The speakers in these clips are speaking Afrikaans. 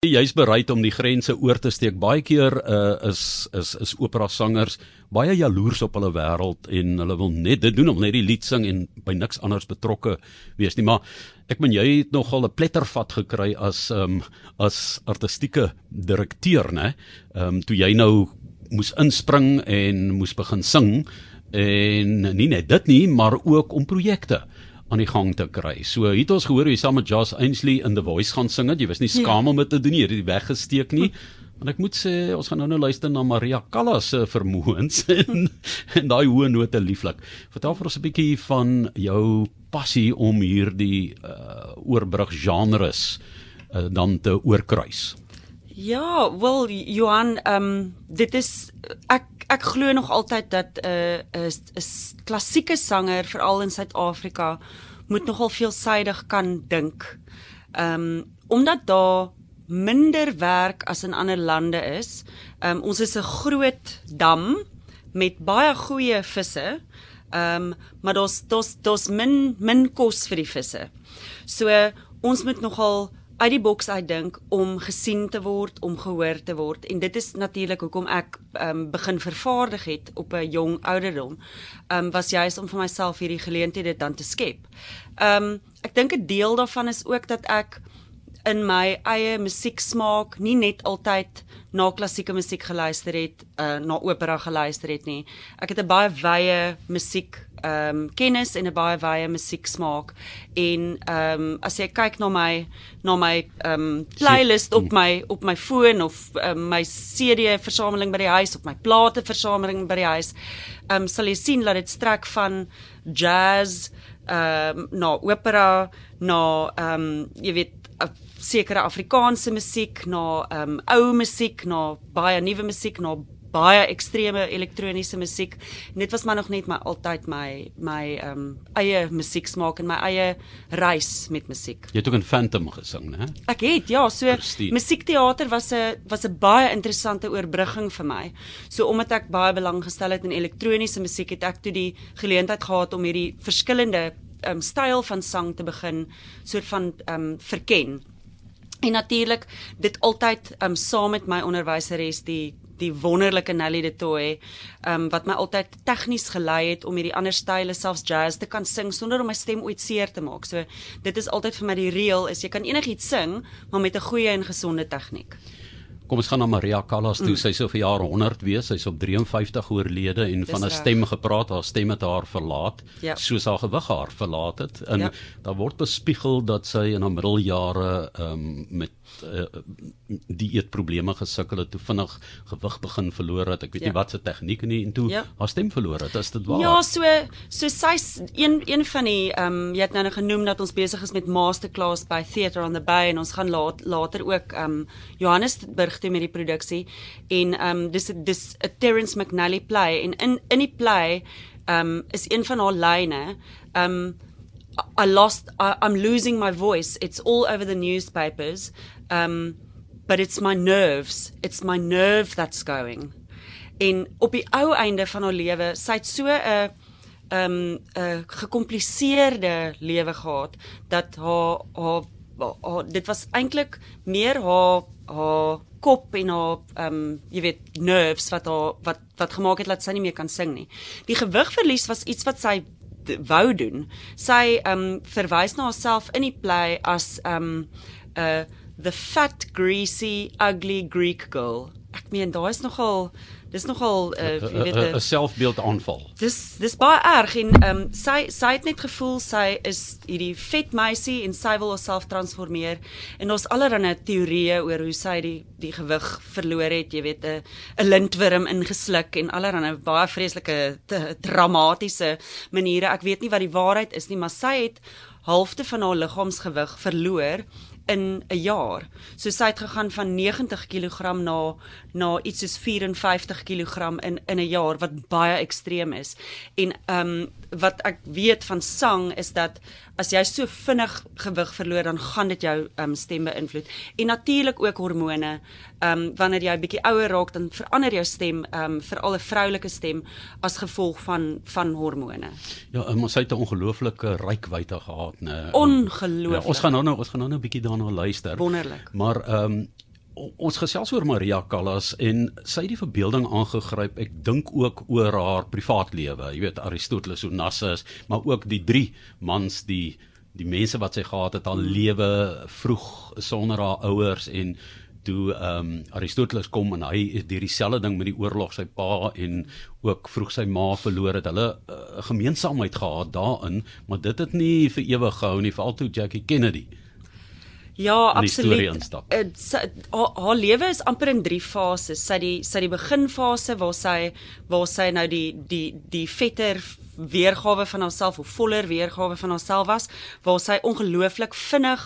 Jy's bereid om die grense oor te steek. Baie keer uh, is is is opera sangers baie jaloers op hulle wêreld en hulle wil net dit doen om net die lied sing en by niks anders betrokke wees nie. Maar ek meen jy het nogal 'n plettervat gekry as um, as artistieke direkteur, né? Ehm um, toe jy nou moes inspring en moes begin sing en nie net dit nie, maar ook om projekte aan die gang te kry. So het ons gehoor hoe jy saam met Josh Ainsley in The Voice gaan sing het. Jy was nie ja. skaam om dit te doen nie. Jy het dit weggesteek nie. En ek moet sê ons gaan nou nou luister na Maria Callas se vermoëns en en daai hoë note lieflik. Vertel vir ons 'n bietjie van jou passie om hierdie uh, oorbrug genres uh, dan te oorkruis. Ja, wel Johan, ehm um, dit is ek ek glo nog altyd dat 'n uh, 'n 'n klassieke sanger veral in Suid-Afrika moet nogal veelsidig kan dink. Ehm um, omdat daar minder werk as in ander lande is. Ehm um, ons is 'n groot dam met baie goeie visse. Ehm um, maar daar's daar's min min kos vir die visse. So ons moet nogal uit die boks uit dink om gesien te word, om gehoor te word en dit is natuurlik hoekom ek um, begin vervaardig het op 'n jong ouderdom. Ehm um, was juist om vir myself hierdie geleenthede dan te skep. Ehm um, ek dink 'n deel daarvan is ook dat ek in my eie musieksmaak nie net altyd na klassieke musiek geluister het, uh, na opera geluister het nie. Ek het 'n baie wye musiek ehm um, kennis en 'n baie wye musieksmaak en ehm um, as jy kyk na my na my ehm um, playlist op my op my foon of um, my CD versameling by die huis of my plate versameling by die huis ehm um, sal jy sien dat dit strek van jazz ehm um, na opera na ehm um, jy weet sekere Afrikaanse musiek na ehm um, ou musiek na baie nuwe musiek na baie ekstreme elektroniese musiek. Dit was maar nog net my altyd my my ehm um, eie musieksmaak en my eie reis met musiek. Jy het ook in Phantom gesing, né? Ek het ja, so musiekteater was 'n was 'n baie interessante oorbrugging vir my. So omdat ek baie belang gestel het in elektroniese musiek, het ek toe die geleentheid gehad om hierdie verskillende ehm um, styl van sang te begin soort van ehm um, verken. En natuurlik dit altyd um saam met my onderwyseres die die wonderlike Nelly de Toey um wat my altyd tegnies gelei het om hierdie ander style selfs jazz te kan sing sonder om my stem ooit seer te maak. So dit is altyd vir my die reël is jy kan enigiets sing maar met 'n goeie en gesonde tegniek. Kom ons gaan na Maria Callas toe. Mm. Sy sou vir jaar 100 wees. Sy's op 53 oorlede en Dis van 'n stem gepraat. Haar stem het haar verlaat. Ja. Soos haar gewig haar verlaat het. En ja. daar word bespiegel dat sy in haar middeljare ehm um, met uh, dieetprobleme gesukkel het, toe vinnig gewig begin verloor het. Ek weet ja. nie wat se tegnieke nie en toe ja. haar stem verloor het. Is dit waar? Ja, so so sy's een een van die ehm um, jy het nou genoem dat ons besig is met masterclass by Theatre on the Bay en ons gaan laat, later ook ehm um, Johannesburg toe met die produksie en ehm um, dis dis 'n Terence McNally play en in in die play ehm um, is een van haar lyne ehm um, I lost I, I'm losing my voice it's all over the newspapers um but it's my nerves it's my nerve that's going en op die ou einde van haar lewe sy het so 'n um 'n gekompliseerde lewe gehad dat haar haar, haar dit was eintlik meer haar haar kop en haar um, jy weet nerves wat haar wat wat gemaak het dat sy nie meer kan sing nie. Die gewigverlies was iets wat sy wou doen. Sy um, verwys na haarself in die play as um, 'n uh, the fat greasy ugly Greek girl. Ek meen daar is nogal dis nogal uh, jy weet 'n selfbeeld aanval. Dis dis baie erg en ehm um, sy sy het net gevoel sy is hierdie vet meisie en sy wil haarself transformeer en ons allerlei teorieë oor hoe sy die die gewig verloor het, jy weet 'n 'n lintworm ingesluk en allerlei baie vreeslike dramatiese maniere. Ek weet nie wat die waarheid is nie, maar sy het halfte van haar liggaamsgewig verloor in 'n jaar. So sy het gegaan van 90 kg na na iets soos 54 kg in in 'n jaar wat baie ekstreem is. En ehm um, wat ek weet van sang is dat as jy so vinnig gewig verloor dan gaan dit jou um, stem beïnvloed en natuurlik ook hormone. Ehm um, wanneer jy 'n bietjie ouer raak dan verander jou stem ehm um, veral 'n vroulike stem as gevolg van van hormone. Ja, um, ons het 'n ongelooflike rykwyte gehad, né? Ongelooflik. Ja, ons gaan nou nou ons gaan nou nou 'n bietjie daarna luister. Wonderlik. Maar ehm um, ons gesels oor Maria Callas en sy het die verbeelding aangegryp. Ek dink ook oor haar privaatlewe. Jy weet Aristoteles, Onassis, maar ook die drie mans die die mense wat sy gehad het al lewe vroeg sonder haar ouers en toe ehm um, Aristoteles kom en hy het deur dieselfde ding met die oorlog sy pa en ook vroeg sy ma verloor het. Hulle 'n uh, gemeenskapheid gehad daarin, maar dit het nie vir ewig gehou nie, veral toe Jackie Kennedy Ja, absoluut. Haar haar lewe is amper in drie fases. Sy die sy die beginfase waar sy waar sy nou die die die vetter weergawe van haarself of voller weergawe van haarself was, waar sy ongelooflik vinnig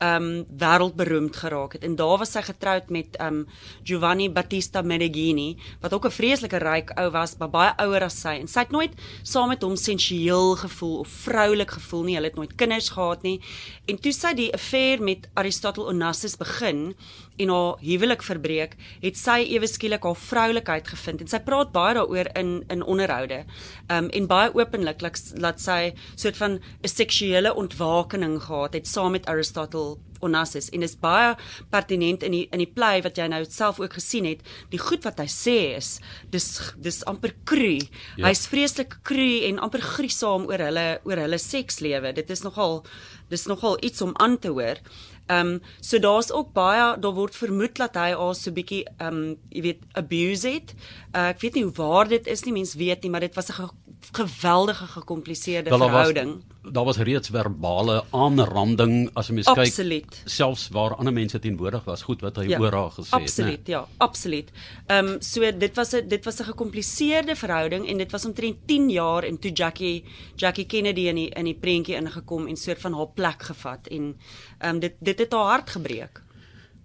um wêreldberoemd geraak het. En daar was sy getroud met um Giovanni Battista Meneghini wat ook 'n vreeslike ryk ou was, maar baie ouer as sy. En sy het nooit saam met hom sensueel gevoel of vroulik gevoel nie. Hulle het nooit kinders gehad nie. En toe sy die affair met Aristotle Onassis begin en haar huwelik verbreek, het sy ewe skielik haar vroulikheid gevind en sy praat baie daaroor in in onderhoude. Um en baie openlik laat sy soort van 'n seksuele ontwakening gehad het saam met Aristotle Onassis en is baie pertinent in die in die play wat jy nou self ook gesien het. Die goed wat hy sê is dis dis amper kru. Ja. Hy's vreeslik kru en amper griesaam oor hulle oor hulle sekslewe. Dit is nogal dis nogal iets om aan te hoor. Ehm um, so daar's ook baie daar word vermoed dat hy al so bietjie ehm um, jy weet abuse het. Uh, ek weet nie hoe waar dit is nie, mense weet nie, maar dit was 'n ge geweldige gekompliseerde verhouding. Was, daar was reeds verbale aanranding as jy mens kyk. Selfs waar ander mense teenwoordig was, goed wat hy ja, oor haar gesê het. Absoluut, nee. ja, absoluut. Ehm um, so dit was 'n dit was 'n gekompliseerde verhouding en dit was omtrent 10 jaar en toe Jackie Jackie Kennedy in die in die prentjie ingekom en soort van haar plek gevat en ehm um, dit dit het haar hart gebreek.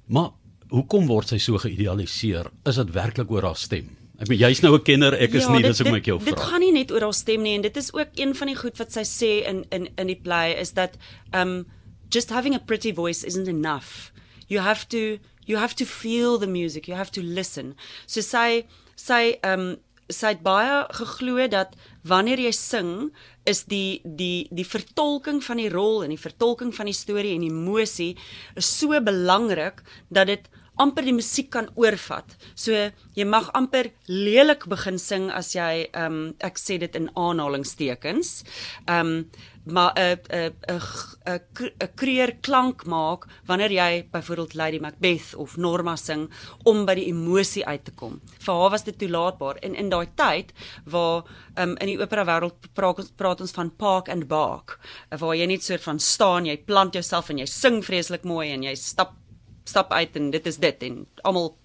Maar hoekom word sy so geïdealiseer? Is dit werklik oor haar stem? Ek bedoel jy's nou 'n kenner, ek is ja, nie, dis hoekom ek jou vra. Dit gaan nie net oor haar stem nie en dit is ook een van die goed wat sy sê in in in die play is dat um just having a pretty voice isn't enough. You have to you have to feel the music, you have to listen. So sy sy um sy het baie geglo dat wanneer jy sing is die die die vertolking van die rol en die vertolking van die storie en emosie is so belangrik dat dit amper die musiek kan oorvat. So jy mag amper lelik begin sing as jy ehm um, ek sê dit in aanhalingstekens. Ehm um, maar 'n 'n 'n 'n kreer klank maak wanneer jy byvoorbeeld Lady Macbeth of Norma sing om by die emosie uit te kom. Vir haar was dit toelaatbaar en in daai tyd waar um, in die opera wêreld praat, praat ons van park and bark waar jy net soort van staan, jy plant jouself en jy sing vreeslik mooi en jy stap stap uit en dit is dit en almal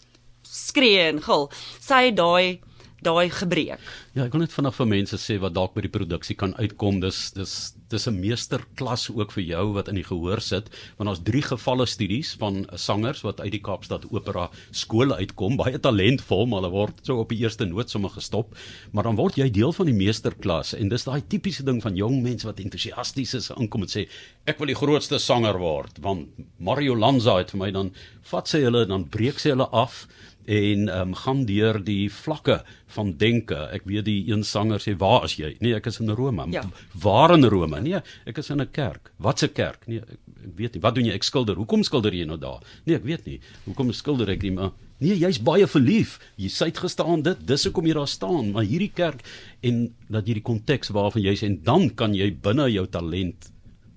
skree en gil. Sy daai daai gebreek. Ja, ek wil net vinnig vir mense sê wat dalk by die produksie kan uitkom. Dis dis dis 'n meesterklas ook vir jou wat in die gehoor sit, want daar's drie gevalle studies van sangers wat uit die Kaapstad Opera skole uitkom, baie talentvol, maar hulle word so op die eerste noot sommer gestop, maar dan word jy deel van die meesterklas en dis daai tipiese ding van jong mense wat entoesiasties is inkom en sê ek wil die grootste sanger word, want Mario Lanza het vir my dan vat sy hulle dan breek sy hulle af en um, gaan deur die vlakke van denke. Ek weet die een sanger sê waar is jy? Nee, ek is in Rome. Ja. Waar in Rome? Nee, ek is in 'n kerk. Wat 'n kerk? Nee, ek, ek weet nie. Wat doen jy? Ek skilder. Hoekom skilder jy nou daar? Nee, ek weet nie. Hoekom skilder ek nie? Maar nee, jy's baie verlief. Jy sit gestaan dit. Dis hoekom jy daar staan. Maar hierdie kerk en dat jy die konteks waarvan jy is en dan kan jy binne jou talent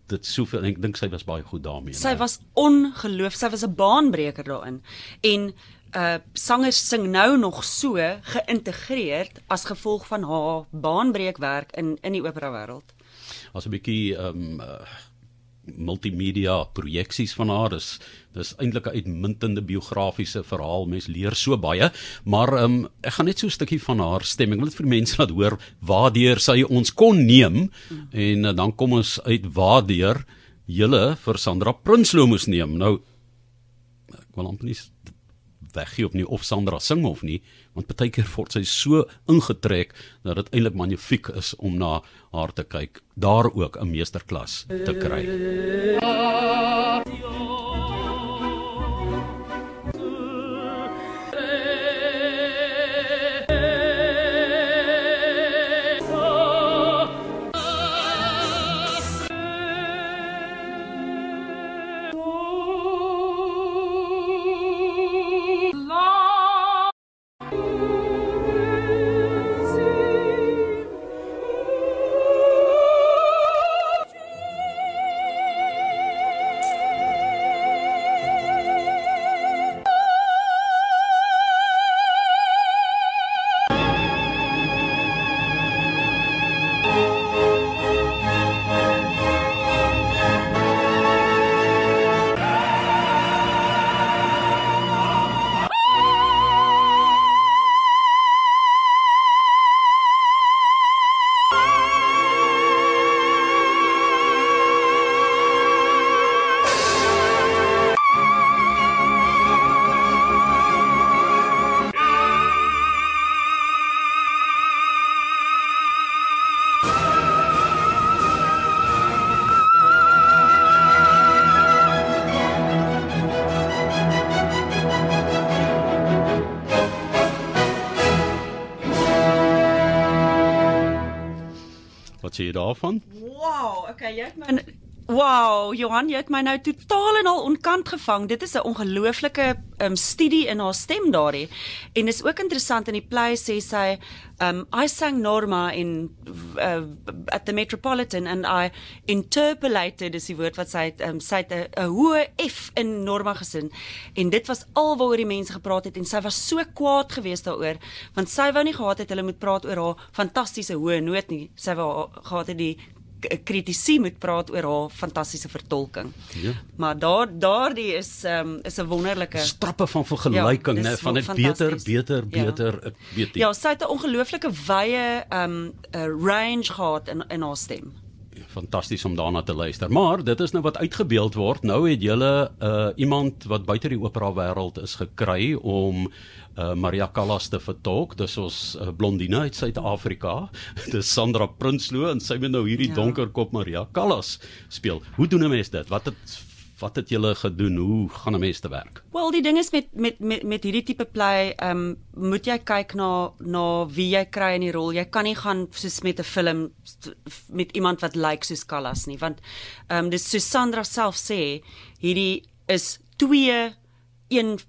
dit soveel ek dink sy was baie goed daarmee. Sy was ongeloof, sy was 'n baanbreker daarin. En uh sangers sing nou nog so geïntegreerd as gevolg van haar baanbreekwerk in in die opera wêreld. As 'n bietjie um uh, multimedia projeksies van haar. Is dis eintlik 'n uitmuntende biografiese verhaal. Mens leer so baie. Maar um, ek gaan net so 'n stukkie van haar stemming. Wil dit vir mense laat hoor waardeur sy ons kon neem. En uh, dan kom ons uit waardeur julle vir Sandra Prinsloo moes neem. Nou ek wil amper nie weggee of nie of Sandra sing of nie, want baie keer word sy so ingetrek dat dit eintlik magnifiek is om na haar te kyk. Daar ook 'n meesterklas te kry. Sê daarvan? Wow, okay, jy het my Wow, Johan, jy het my nou totaal en al onkant gevang. Dit is 'n ongelooflike um, studie in haar stem daarin. En dis ook interessant in die play sê sy, um I sang Norma in uh, at the Metropolitan and I interpolated is die woord wat sy het um, sy het 'n hoë F in Norma gesin. En dit was alwaaroor die mense gepraat het en sy was so kwaad geweest daaroor want sy wou nie gehad het hulle moet praat oor haar fantastiese hoë noot nie. Sy wou gehad het die kritisie moet praat oor haar fantastiese vertolking. Ja. Maar daar daardie is um, is 'n wonderlike strappe van vergelyking, ja, né, van dit beter, beter, beter, ja. weet jy. Ja, sy het 'n ongelooflike wye um 'n range gehad in in haar stem fantasties om daarna te luister. Maar dit is nou wat uitgebeeld word. Nou het julle uh iemand wat buite die opera wêreld is gekry om uh Maria Callas te vertolk. Dis ons uh, blondine uit Suid-Afrika. Dis Sandra Prinsloo en sy moet nou hierdie ja. donker kop Maria Callas speel. Hoe doen 'n mens dit? Wat het wat het julle gedoen? Hoe gaan 'n mens te werk? Wel, die ding is met met met met hierdie tipe play, ehm um, moet jy kyk na na wie jy kry in die rol. Jy kan nie gaan soos met 'n film met iemand wat lyk like soos Callas nie, want ehm um, dis so Sandra self sê, hierdie is twee een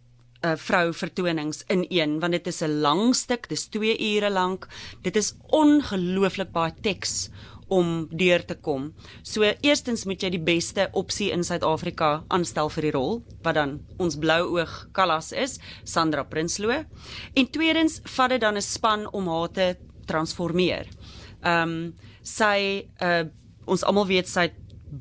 'n uh, vrou vertonings in een want dit is 'n lang stuk, dis 2 ure lank. Dit is ongelooflik baie teks om deur te kom. So eerstens moet jy die beste opsie in Suid-Afrika aanstel vir die rol, wat dan ons blou oog Callas is, Sandra Prinsloo. En tweedens vat dit dan 'n span om haar te transformeer. Ehm um, sy uh ons almal weet sy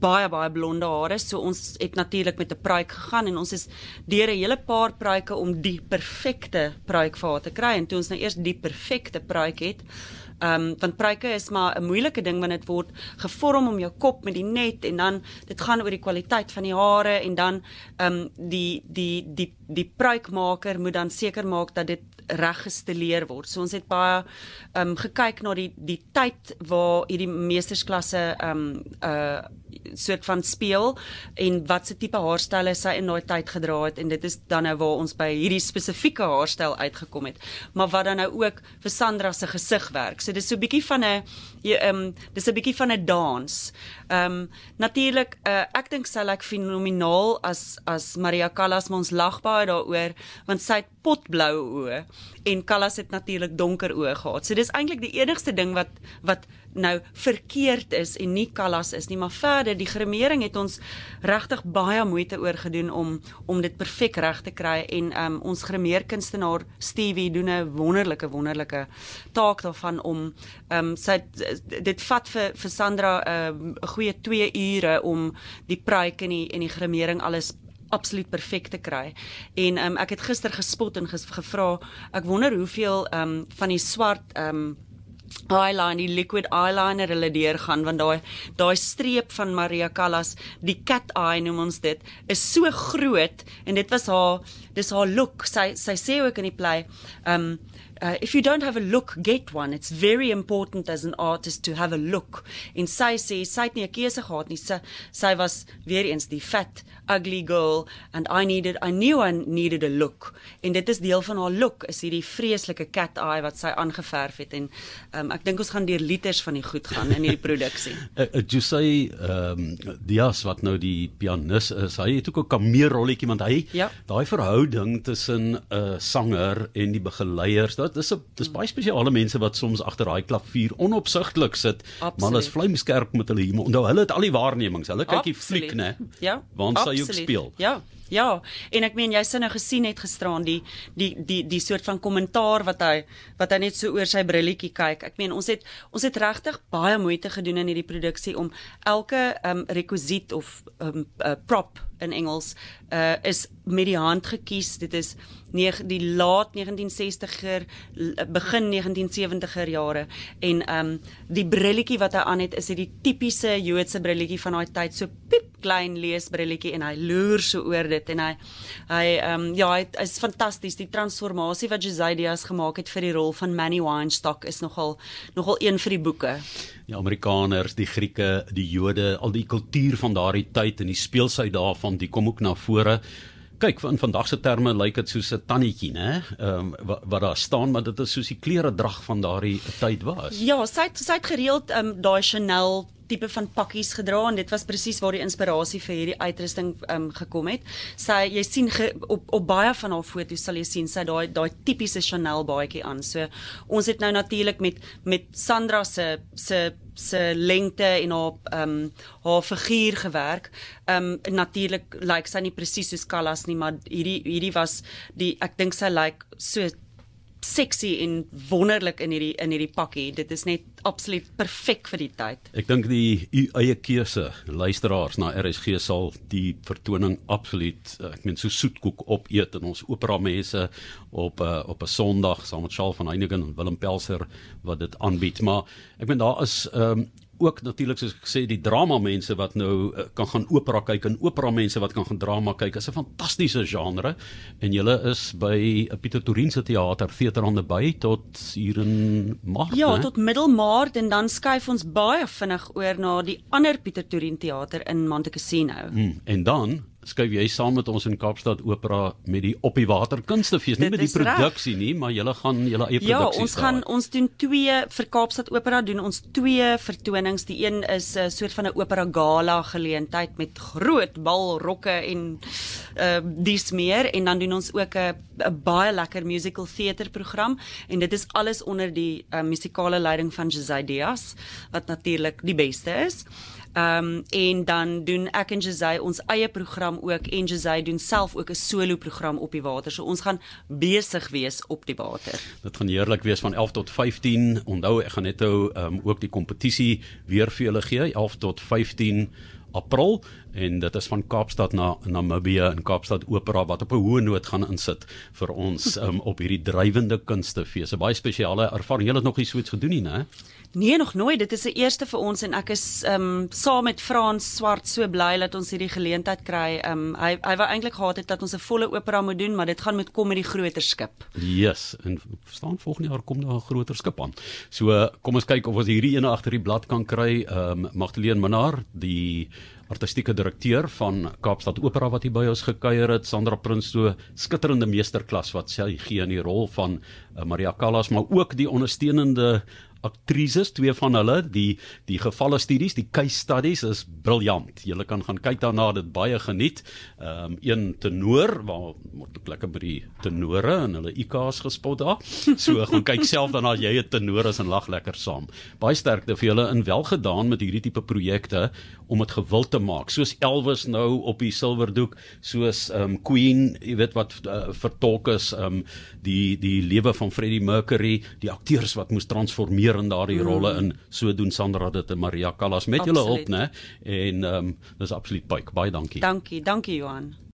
baie baie blonde hare so ons het natuurlik met 'n pruik gegaan en ons is deur 'n hele paar pruike om die perfekte pruik vir haar te kry en toe ons nou eers die perfekte pruik het Ehm um, want pruike is maar 'n moeilike ding want dit word gevorm om jou kop met die net en dan dit gaan oor die kwaliteit van die hare en dan ehm um, die die die die pruikmaker moet dan seker maak dat dit reg gestileer word. So ons het baie ehm um, gekyk na die die tyd waar hierdie meestersklasse ehm um, uh soort van speel en wat se tipe haarstyle sy in daai tyd gedra het en dit is dan nou waar ons by hierdie spesifieke haarstyl uitgekom het maar wat dan nou ook vir Sandra se gesig werk. So dis so 'n bietjie van 'n ehm um, dis 'n bietjie van 'n dans. Ehm um, natuurlik uh, ek dink sy lyk fenomenaal as as Maria Callas ons lag baie daaroor want sy het potblou oë en Callas het natuurlik donker oë gehad. So dis eintlik die enigste ding wat wat nou verkeerd is en nie Callas is nie, maar verder die gremering het ons regtig baie moeite oor gedoen om om dit perfek reg te kry en um, ons gremeerkunstenaar Stevie doen 'n wonderlike wonderlike taak daarvan om um, sy dit vat vir vir Sandra 'n uh, goeie 2 ure om die pruik en die en die gremering alles absoluut perfek te kry. En um, ek het gister gespot en gevra, ek wonder hoeveel um, van die swart um, eyeliner die liquid eyeliner hulle deur gaan want daai daai streep van Maria Callas die cat eye noem ons dit is so groot en dit was haar dis haar look sy sy sê ook in die play um uh, if you don't have a look get one. It's very important as an artist to have a look. En sy sê sy het nie 'n keuse gehad nie. Sy sy was weer eens die fat ugly girl and I needed I knew I needed a look. En dit is deel van haar look is hierdie vreeslike cat eye wat sy aangeverf het. En um, ek dink ons gaan deur liters van die goed gaan in hierdie produksie. uh, uh, jy sê ehm um, Dias wat nou die pianis is, hy het ook 'n kameerrolletjie want hy ja. daai verhouding tussen 'n uh, sanger en die begeleiers, dit is 'n dis baie spesiale mense wat soms agter daai klavier onopsigtelik sit, Absoluut. maar hulle is vlamskerp met hulle hier. Onthou, hulle het al die waarnemings. Hulle kyk die fliek, né? Ja. Want sy ook speel. Ja. Ja, en ek meen jy sien nou gesien het gisteraan die die die die soort van kommentaar wat hy wat hy net so oor sy brilletjie kyk. Ek meen ons het ons het regtig baie moeite gedoen in hierdie produksie om elke um rekwisiet of um uh, prop in Engels uh is met die hand gekies. Dit is die laat 1960er begin 1970er jare en um die brilletjie wat hy aan het is dit die tipiese Joodse brilletjie van daai tyd so piep klein leesbrilletjie en hy loer so oor dit en hy hy um ja hy is fantasties die transformasie wat Josias gemaak het vir die rol van Manny Weinstock is nogal nogal een vir die boeke die Amerikaners die Grieke die Jode al die kultuur van daardie tyd en die speelsheid daarvan die kom ook na vore kyk van vandag se terme lyk dit soos 'n tannetjie, né? Ehm um, wat, wat daar staan, maar dit is soos die klere drag van daardie tyd was. Ja, sy het, sy het gereeld ehm um, daai Chanel tipe van pakkies gedra en dit was presies waar die inspirasie vir hierdie uitrusting um, gekom het. Sy jy sien ge, op op baie van haar foto's sal jy sien sy daai daai tipiese Chanel baadjie aan. So ons het nou natuurlik met met Sandra se se se lengte en haar ehm um, haar figuur gewerk. Ehm um, natuurlik lyk like, sy nie presies soos Callas nie, maar hierdie hierdie was die ek dink sy lyk like, so sexy en wonderlik in hierdie in hierdie pakkie. Dit is net absoluut perfek vir die tyd. Ek dink die u eie keuse luisteraars na RSG sal die vertoning absoluut ek meen so soetkoek opeet in ons opera mense op uh, eh, op 'n Sondag saam met Charles van Heiningen en Willem Pelser wat dit aanbied. Maar ek meen daar is um, ook natuurlik soos ek sê die drama mense wat nou uh, kan gaan opera kyk en opera mense wat kan gaan drama kyk is 'n fantastiese genre en julle is by uh, Pieter Torin se teater Theaterhande by tot hier in Maart Ja, tot middel Maart en dan skuif ons baie vinnig oor na die ander Pieter Torin teater in Monte Cassino. Hmm, en dan skuif jy saam met ons in Kaapstad Opera met die Op die Water Kunstefees, nie met die produksie nie, maar julle gaan julle eie ja, produksie. Ja, ons gaan ons doen twee vir Kaapstad Opera doen ons twee vertonings. Die een is 'n uh, soort van 'n opera gala geleentheid met groot balrokke en uh dis meer en dan doen ons ook 'n baie lekker musical theater program en dit is alles onder die uh, musikale leiding van Diaz wat natuurlik die beste is. Ehm um, en dan doen ek en Jose ons eie program ook en Jose doen self ook 'n solo program op die water. So ons gaan besig wees op die water. Dit gaan heerlik wees van 11 tot 15. Onthou ek gaan net nou ehm um, ook die kompetisie weer vir julle gee 11 tot 15 April en dit is van Kaapstad na Namibië en Kaapstad Opera wat op 'n hoë noot gaan insit vir ons um, op hierdie drywende kunstefees. 'n Baie spesiale ervaring. Jy het nog nie so iets gedoen nie, né? Nee, nog nooit. Dit is 'n eerste vir ons en ek is ehm um, saam met Frans Swart so bly dat ons hierdie geleentheid kry. Ehm um, hy hy wou eintlik gehad het dat ons 'n volle opera moet doen, maar dit gaan moet kom met die groter skip. Yes, en verstaan volgende jaar kom daar 'n groter skip aan. So kom ons kyk of ons hierdie ene agter die blad kan kry. Ehm um, Magdalene Minnar, die artistieke direkteur van Kaapstad Opera wat hier by ons gekuier het, Sandra Prinsloo, skitterende meesterklas wat sy gee in die rol van uh, Maria Callas, maar ook die ondersteunende aktrises, twee van hulle, die die gevalle studies, die case studies is briljant. Jy kan gaan kyk daarna, dit baie geniet. Ehm um, een tenor waar moet ek lekker by die tenore en hulle IK's gespot daar. So gaan kyk self dan as jy 'n tenor is en lag lekker saam. Baie sterkte vir julle in welgedaan met hierdie tipe projekte om dit gewild te maak. Soos Elvis nou op die silwerdoek, soos ehm um, Queen, jy weet wat uh, vertolk is ehm um, die die lewe van Freddie Mercury, die akteurs wat moes transformeer in daardie mm. rolle in so doen Sandra dit en Maria Callas met julle hulp nê en ehm um, dis absoluut baie baie dankie. Dankie, dankie Johan.